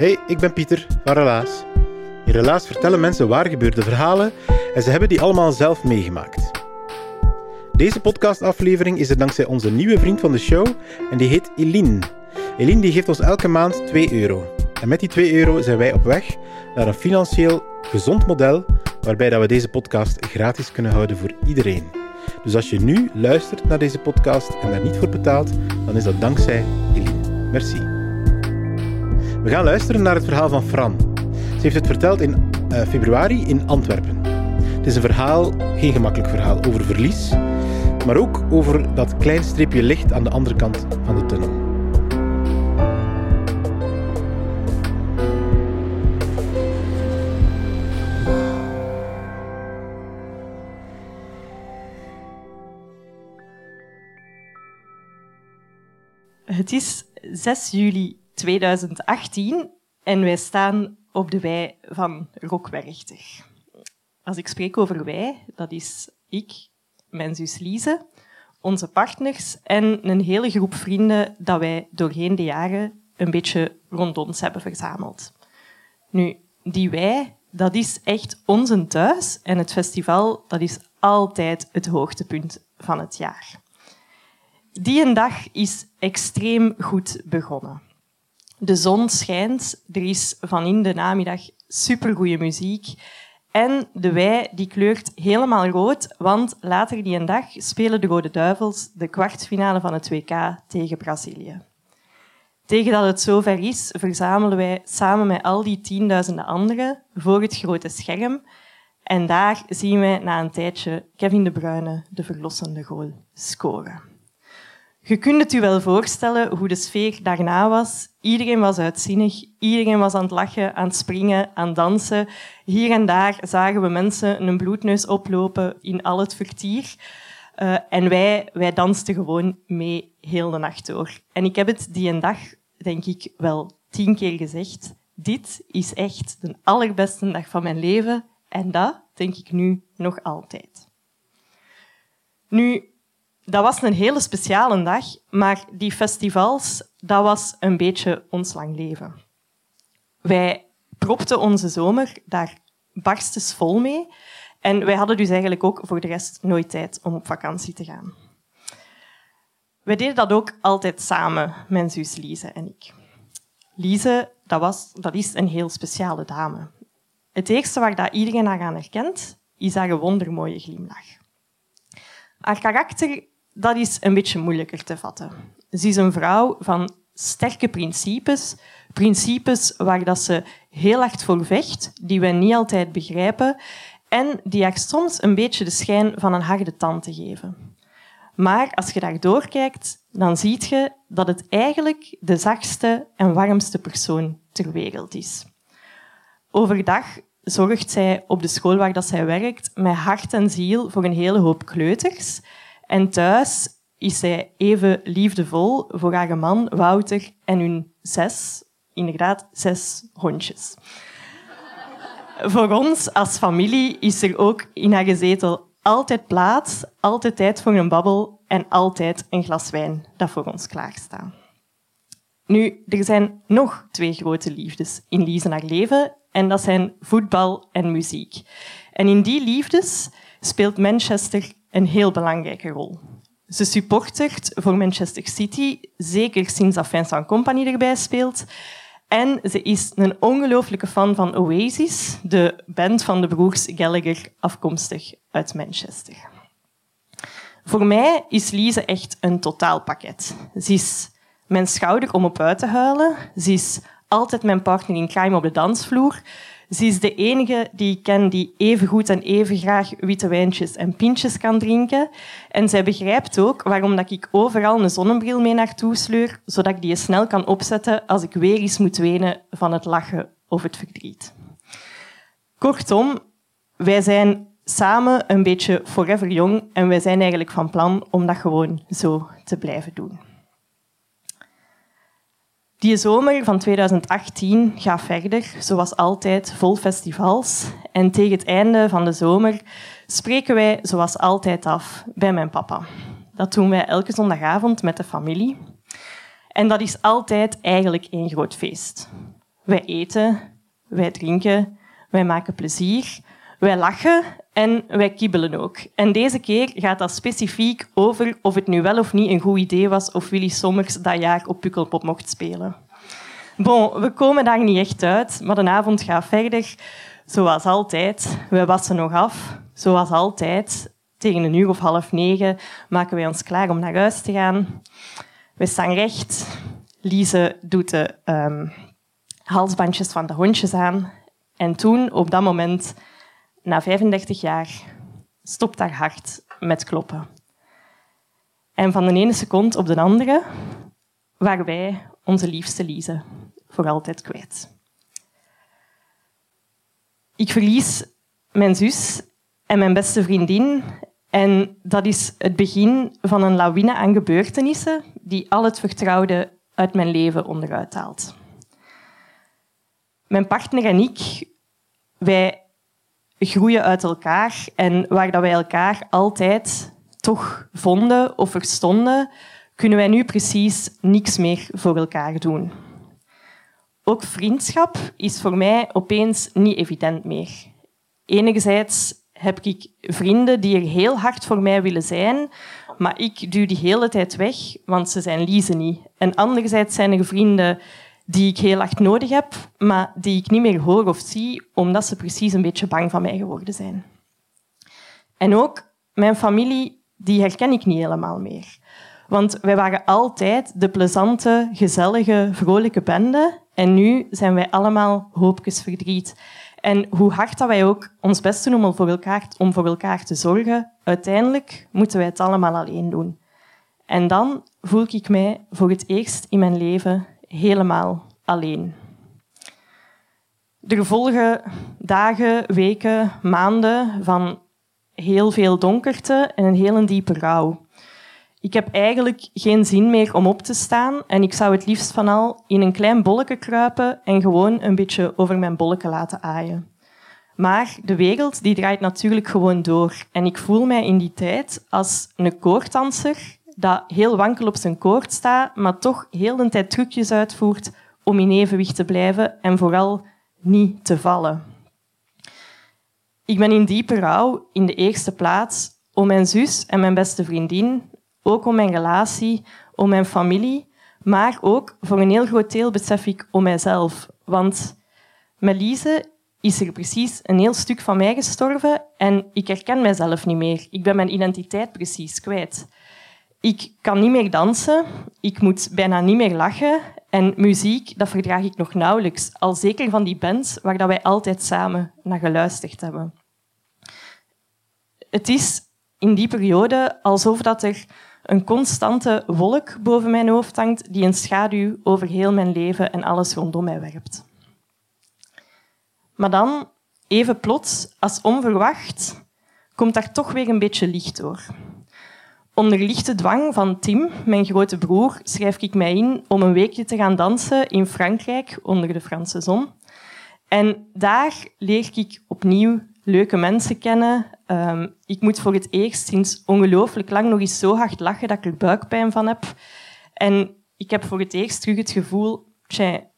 Hey, ik ben Pieter van Relaas. In Relaas vertellen mensen waar gebeurde verhalen en ze hebben die allemaal zelf meegemaakt. Deze podcastaflevering is er dankzij onze nieuwe vriend van de show en die heet Eline. Eline die geeft ons elke maand 2 euro. En met die 2 euro zijn wij op weg naar een financieel gezond model waarbij dat we deze podcast gratis kunnen houden voor iedereen. Dus als je nu luistert naar deze podcast en daar niet voor betaalt, dan is dat dankzij Eline. Merci. We gaan luisteren naar het verhaal van Fran. Ze heeft het verteld in uh, februari in Antwerpen. Het is een verhaal, geen gemakkelijk verhaal, over verlies, maar ook over dat klein streepje licht aan de andere kant van de tunnel. Het is 6 juli 2018 en wij staan op de wei van Rockwerchter. Als ik spreek over wij, dat is ik, mijn zus Lise, onze partners en een hele groep vrienden dat wij doorheen de jaren een beetje rond ons hebben verzameld. Nu, die wij, dat is echt onze thuis en het festival, dat is altijd het hoogtepunt van het jaar. Die dag is extreem goed begonnen. De zon schijnt, er is van in de namiddag supergoeie muziek. En de wei die kleurt helemaal rood, want later die dag spelen de Rode Duivels de kwartfinale van het WK tegen Brazilië. Tegen dat het zover is, verzamelen wij samen met al die tienduizenden anderen voor het grote scherm. En daar zien wij na een tijdje Kevin De Bruyne de verlossende goal scoren. Je kunt het je wel voorstellen hoe de sfeer daarna was. Iedereen was uitzinnig, iedereen was aan het lachen, aan het springen, aan het dansen. Hier en daar zagen we mensen een bloedneus oplopen in al het vertier. Uh, en wij, wij dansten gewoon mee heel de nacht door. En ik heb het die een dag, denk ik, wel tien keer gezegd. Dit is echt de allerbeste dag van mijn leven. En dat denk ik nu nog altijd. Nu, dat was een hele speciale dag, maar die festivals, dat was een beetje ons lang leven. Wij propten onze zomer daar barstens vol mee en wij hadden dus eigenlijk ook voor de rest nooit tijd om op vakantie te gaan. Wij deden dat ook altijd samen, mijn zus Lise en ik. Lise, dat, was, dat is een heel speciale dame. Het eerste waar dat iedereen haar aan herkent, is haar wondermooie glimlach. Haar karakter dat is een beetje moeilijker te vatten. Ze is een vrouw van sterke principes, principes waar dat ze heel hard voor vecht, die we niet altijd begrijpen en die haar soms een beetje de schijn van een harde tand geven. Maar als je daar doorkijkt, dan zie je dat het eigenlijk de zachtste en warmste persoon ter wereld is. Overdag zorgt zij op de school waar dat zij werkt met hart en ziel voor een hele hoop kleuters en thuis is zij even liefdevol voor haar man Wouter en hun zes, inderdaad, zes hondjes. voor ons als familie is er ook in haar gezetel altijd plaats, altijd tijd voor een babbel en altijd een glas wijn dat voor ons klaarstaat. Nu, er zijn nog twee grote liefdes in Lise haar leven en dat zijn voetbal en muziek. En in die liefdes speelt Manchester een heel belangrijke rol. Ze supportert voor Manchester City, zeker sinds dat Vincent Company erbij speelt. En ze is een ongelooflijke fan van Oasis, de band van de broers Gallagher, afkomstig uit Manchester. Voor mij is Lise echt een totaalpakket. Ze is mijn schouder om op uit te huilen. Ze is altijd mijn partner in crime op de dansvloer. Ze is de enige die ik ken die even goed en even graag witte wijntjes en pintjes kan drinken. En zij begrijpt ook waarom dat ik overal een zonnebril mee naartoe sleur, zodat ik die snel kan opzetten als ik weer eens moet wenen van het lachen of het verdriet. Kortom, wij zijn samen een beetje forever jong en wij zijn eigenlijk van plan om dat gewoon zo te blijven doen. Die zomer van 2018 gaat verder, zoals altijd, vol festivals. En tegen het einde van de zomer spreken wij zoals altijd af bij mijn papa. Dat doen wij elke zondagavond met de familie. En dat is altijd eigenlijk één groot feest. Wij eten, wij drinken, wij maken plezier, wij lachen en wij kibbelen ook. En deze keer gaat dat specifiek over of het nu wel of niet een goed idee was of Willy Sommers dat jaar op Pukkelpop mocht spelen. Bon, we komen daar niet echt uit, maar de avond gaat verder. Zoals altijd, we wassen nog af. Zoals altijd, tegen een uur of half negen maken wij ons klaar om naar huis te gaan. We staan recht. Lise doet de um, halsbandjes van de hondjes aan. En toen, op dat moment, na 35 jaar, stopt haar hart met kloppen. En van de ene seconde op de andere waren wij onze liefste Lise voor altijd kwijt. Ik verlies mijn zus en mijn beste vriendin. En dat is het begin van een lawine aan gebeurtenissen die al het vertrouwde uit mijn leven onderuit haalt. Mijn partner en ik, wij groeien uit elkaar en waar dat wij elkaar altijd toch vonden of verstonden, kunnen wij nu precies niks meer voor elkaar doen. Ook vriendschap is voor mij opeens niet evident meer. Enerzijds heb ik vrienden die er heel hard voor mij willen zijn, maar ik duw die hele tijd weg, want ze zijn Lise niet. En anderzijds zijn er vrienden die ik heel hard nodig heb, maar die ik niet meer hoor of zie, omdat ze precies een beetje bang van mij geworden zijn. En ook mijn familie, die herken ik niet helemaal meer. Want wij waren altijd de plezante, gezellige, vrolijke bende. En nu zijn wij allemaal hoopjes verdriet. En hoe hard dat wij ook ons best doen om voor, elkaar, om voor elkaar te zorgen, uiteindelijk moeten wij het allemaal alleen doen. En dan voel ik mij voor het eerst in mijn leven helemaal alleen. Er volgen dagen, weken, maanden van heel veel donkerte en een heel diepe rouw. Ik heb eigenlijk geen zin meer om op te staan en ik zou het liefst van al in een klein bolletje kruipen en gewoon een beetje over mijn bolletje laten aaien. Maar de wereld die draait natuurlijk gewoon door en ik voel mij in die tijd als een koorddanser dat heel wankel op zijn koord staat, maar toch heel de tijd trucjes uitvoert om in evenwicht te blijven en vooral niet te vallen. Ik ben in diepe rouw in de eerste plaats om mijn zus en mijn beste vriendin ook om mijn relatie, om mijn familie, maar ook voor een heel groot deel besef ik om mijzelf. Want met Lise is er precies een heel stuk van mij gestorven en ik herken mijzelf niet meer. Ik ben mijn identiteit precies kwijt. Ik kan niet meer dansen, ik moet bijna niet meer lachen en muziek, dat verdraag ik nog nauwelijks. Al zeker van die bands waar dat wij altijd samen naar geluisterd hebben. Het is in die periode alsof dat er een constante wolk boven mijn hoofd hangt die een schaduw over heel mijn leven en alles rondom mij werpt. Maar dan, even plots, als onverwacht, komt daar toch weer een beetje licht door. Onder lichte dwang van Tim, mijn grote broer, schrijf ik mij in om een weekje te gaan dansen in Frankrijk onder de Franse zon. En daar leer ik opnieuw leuke mensen kennen. Ehm, ik moet voor het eerst sinds ongelooflijk lang nog eens zo hard lachen dat ik er buikpijn van heb. En ik heb voor het eerst terug het gevoel,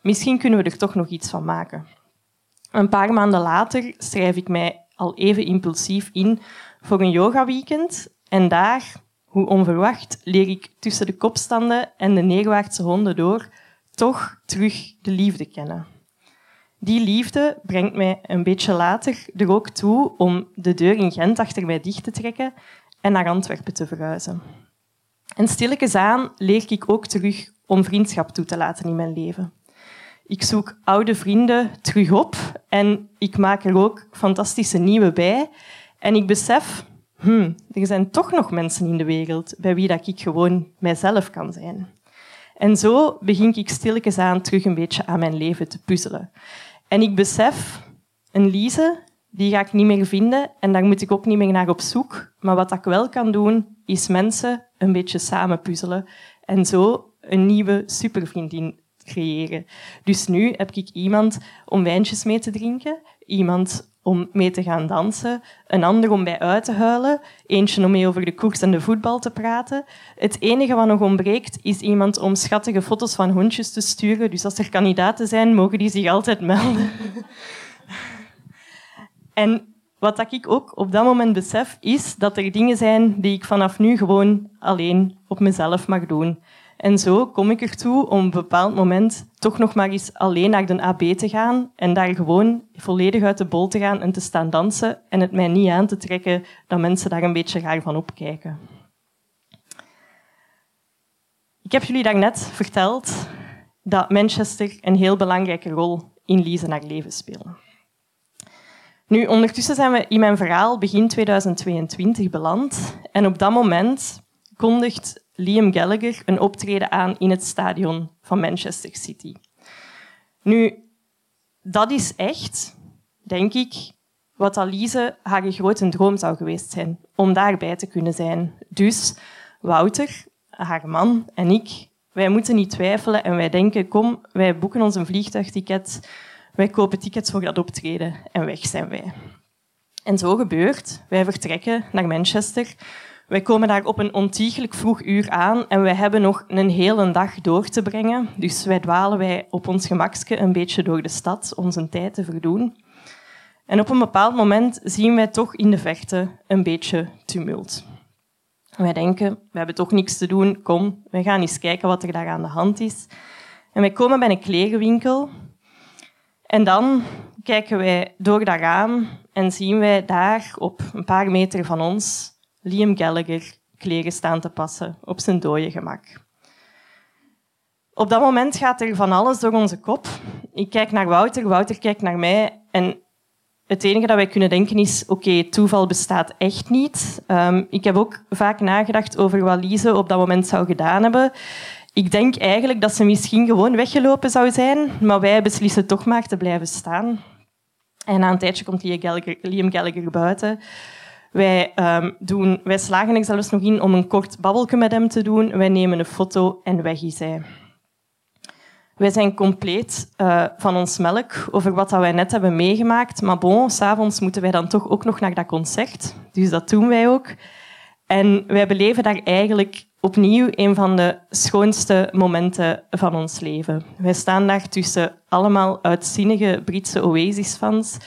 misschien kunnen we er toch nog iets van maken. Een paar maanden later schrijf ik mij al even impulsief in voor een yoga-weekend. En daar, hoe onverwacht, leer ik tussen de kopstanden en de neerwaartse honden door toch terug de liefde kennen. Die liefde brengt mij een beetje later er ook toe om de deur in Gent achter mij dicht te trekken en naar Antwerpen te verhuizen. En stilletjes aan leer ik ook terug om vriendschap toe te laten in mijn leven. Ik zoek oude vrienden terug op en ik maak er ook fantastische nieuwe bij. En ik besef, hmm, er zijn toch nog mensen in de wereld bij wie dat ik gewoon mijzelf kan zijn. En zo begin ik stilletjes aan terug een beetje aan mijn leven te puzzelen. En ik besef, een Lise, die ga ik niet meer vinden en daar moet ik ook niet meer naar op zoek. Maar wat ik wel kan doen, is mensen een beetje samen puzzelen en zo een nieuwe supervriendin creëren. Dus nu heb ik iemand om wijntjes mee te drinken, iemand om mee te gaan dansen, een ander om bij uit te huilen, eentje om mee over de koers en de voetbal te praten. Het enige wat nog ontbreekt is iemand om schattige foto's van hondjes te sturen. Dus als er kandidaten zijn, mogen die zich altijd melden. en wat ik ook op dat moment besef, is dat er dingen zijn die ik vanaf nu gewoon alleen op mezelf mag doen. En zo kom ik ertoe om op een bepaald moment toch nog maar eens alleen naar de AB te gaan en daar gewoon volledig uit de bol te gaan en te staan dansen en het mij niet aan te trekken dat mensen daar een beetje raar van opkijken. Ik heb jullie daarnet verteld dat Manchester een heel belangrijke rol in Lise haar leven speelt. Nu, ondertussen zijn we in mijn verhaal begin 2022 beland en op dat moment kondigt Liam Gallagher een optreden aan in het stadion van Manchester City. Nu, dat is echt, denk ik, wat Alize haar grote droom zou geweest zijn, om daarbij te kunnen zijn. Dus Wouter, haar man en ik, wij moeten niet twijfelen en wij denken, kom, wij boeken ons een vliegtuigticket, wij kopen tickets voor dat optreden en weg zijn wij. En zo gebeurt. Wij vertrekken naar Manchester. Wij komen daar op een ontiegelijk vroeg uur aan en wij hebben nog een hele dag door te brengen. Dus wij dwalen wij op ons gemakske een beetje door de stad onze tijd te verdoen. En op een bepaald moment zien wij toch in de verte een beetje tumult. Wij denken, we hebben toch niks te doen, kom, we gaan eens kijken wat er daar aan de hand is. En wij komen bij een klerenwinkel en dan kijken wij door dat raam en zien wij daar op een paar meter van ons Liam Gallagher kleren staan te passen op zijn dode gemak. Op dat moment gaat er van alles door onze kop. Ik kijk naar Wouter, Wouter kijkt naar mij en het enige dat wij kunnen denken is, oké, toeval bestaat echt niet. Um, ik heb ook vaak nagedacht over wat Lise op dat moment zou gedaan hebben. Ik denk eigenlijk dat ze misschien gewoon weggelopen zou zijn, maar wij beslissen toch maar te blijven staan. En na een tijdje komt Liam Gallagher, Liam Gallagher buiten. Wij, um, doen, wij slagen er zelfs nog in om een kort babbelje met hem te doen. Wij nemen een foto en weg is hij. Wij zijn compleet uh, van ons melk over wat dat wij net hebben meegemaakt. Maar bon, s'avonds moeten wij dan toch ook nog naar dat concert. Dus dat doen wij ook. En wij beleven daar eigenlijk opnieuw een van de schoonste momenten van ons leven. Wij staan daar tussen allemaal uitzinnige Britse Oasis-fans.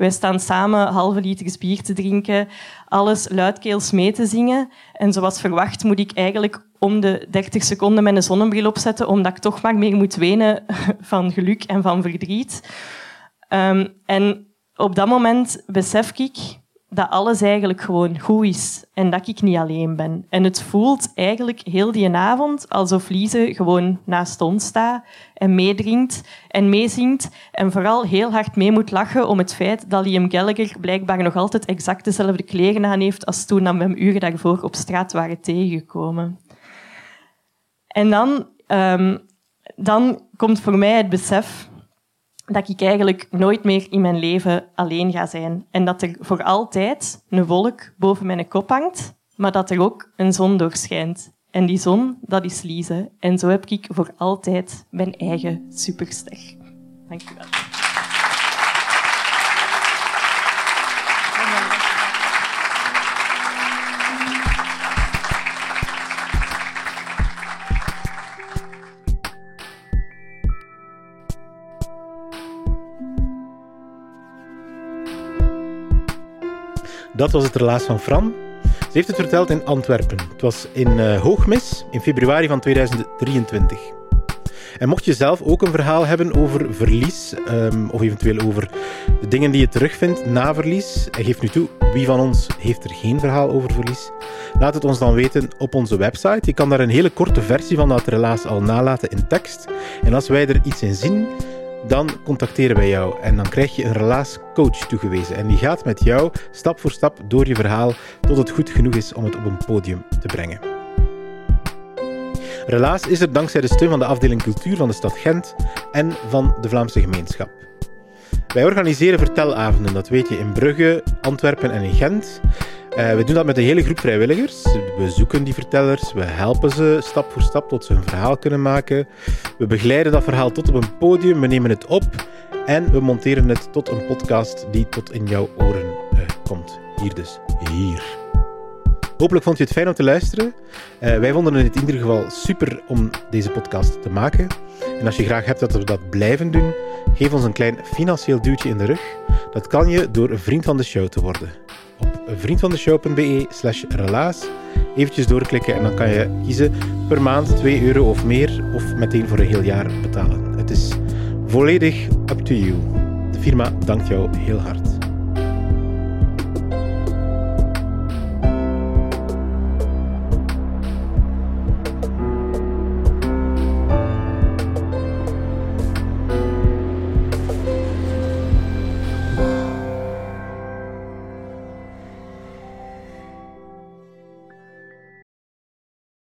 Wij staan samen halve liters bier te drinken, alles luidkeels mee te zingen. En zoals verwacht moet ik eigenlijk om de 30 seconden mijn zonnebril opzetten, omdat ik toch maar meer moet wenen van geluk en van verdriet. Um, en op dat moment besef ik dat alles eigenlijk gewoon goed is en dat ik niet alleen ben. En het voelt eigenlijk heel die avond alsof Lise gewoon naast ons staat en meedrinkt en meezingt en vooral heel hard mee moet lachen om het feit dat Liam Gallagher blijkbaar nog altijd exact dezelfde kleren aan heeft als toen we hem uren daarvoor op straat waren tegengekomen. En dan, um, dan komt voor mij het besef dat ik eigenlijk nooit meer in mijn leven alleen ga zijn. En dat er voor altijd een wolk boven mijn kop hangt, maar dat er ook een zon doorschijnt. En die zon, dat is Lise. En zo heb ik voor altijd mijn eigen superster. Dank u wel. Dat was het relaas van Fran. Ze heeft het verteld in Antwerpen. Het was in uh, Hoogmis in februari van 2023. En mocht je zelf ook een verhaal hebben over verlies, ehm, of eventueel over de dingen die je terugvindt na verlies, en geef nu toe, wie van ons heeft er geen verhaal over verlies? Laat het ons dan weten op onze website. Je kan daar een hele korte versie van dat relaas al nalaten in tekst. En als wij er iets in zien, dan contacteren wij jou en dan krijg je een relaascoach toegewezen. En die gaat met jou stap voor stap door je verhaal tot het goed genoeg is om het op een podium te brengen. Relaas is er dankzij de steun van de afdeling cultuur van de stad Gent en van de Vlaamse gemeenschap. Wij organiseren vertelavonden, dat weet je, in Brugge, Antwerpen en in Gent. Uh, we doen dat met een hele groep vrijwilligers. We zoeken die vertellers, we helpen ze stap voor stap tot ze hun verhaal kunnen maken. We begeleiden dat verhaal tot op een podium, we nemen het op en we monteren het tot een podcast die tot in jouw oren uh, komt. Hier dus, hier. Hopelijk vond je het fijn om te luisteren. Uh, wij vonden het in ieder geval super om deze podcast te maken. En als je graag hebt dat we dat blijven doen, geef ons een klein financieel duwtje in de rug. Dat kan je door een vriend van de show te worden vriendvandeshow.be slash relaas. Eventjes doorklikken en dan kan je kiezen per maand 2 euro of meer of meteen voor een heel jaar betalen. Het is volledig up to you. De firma dankt jou heel hard.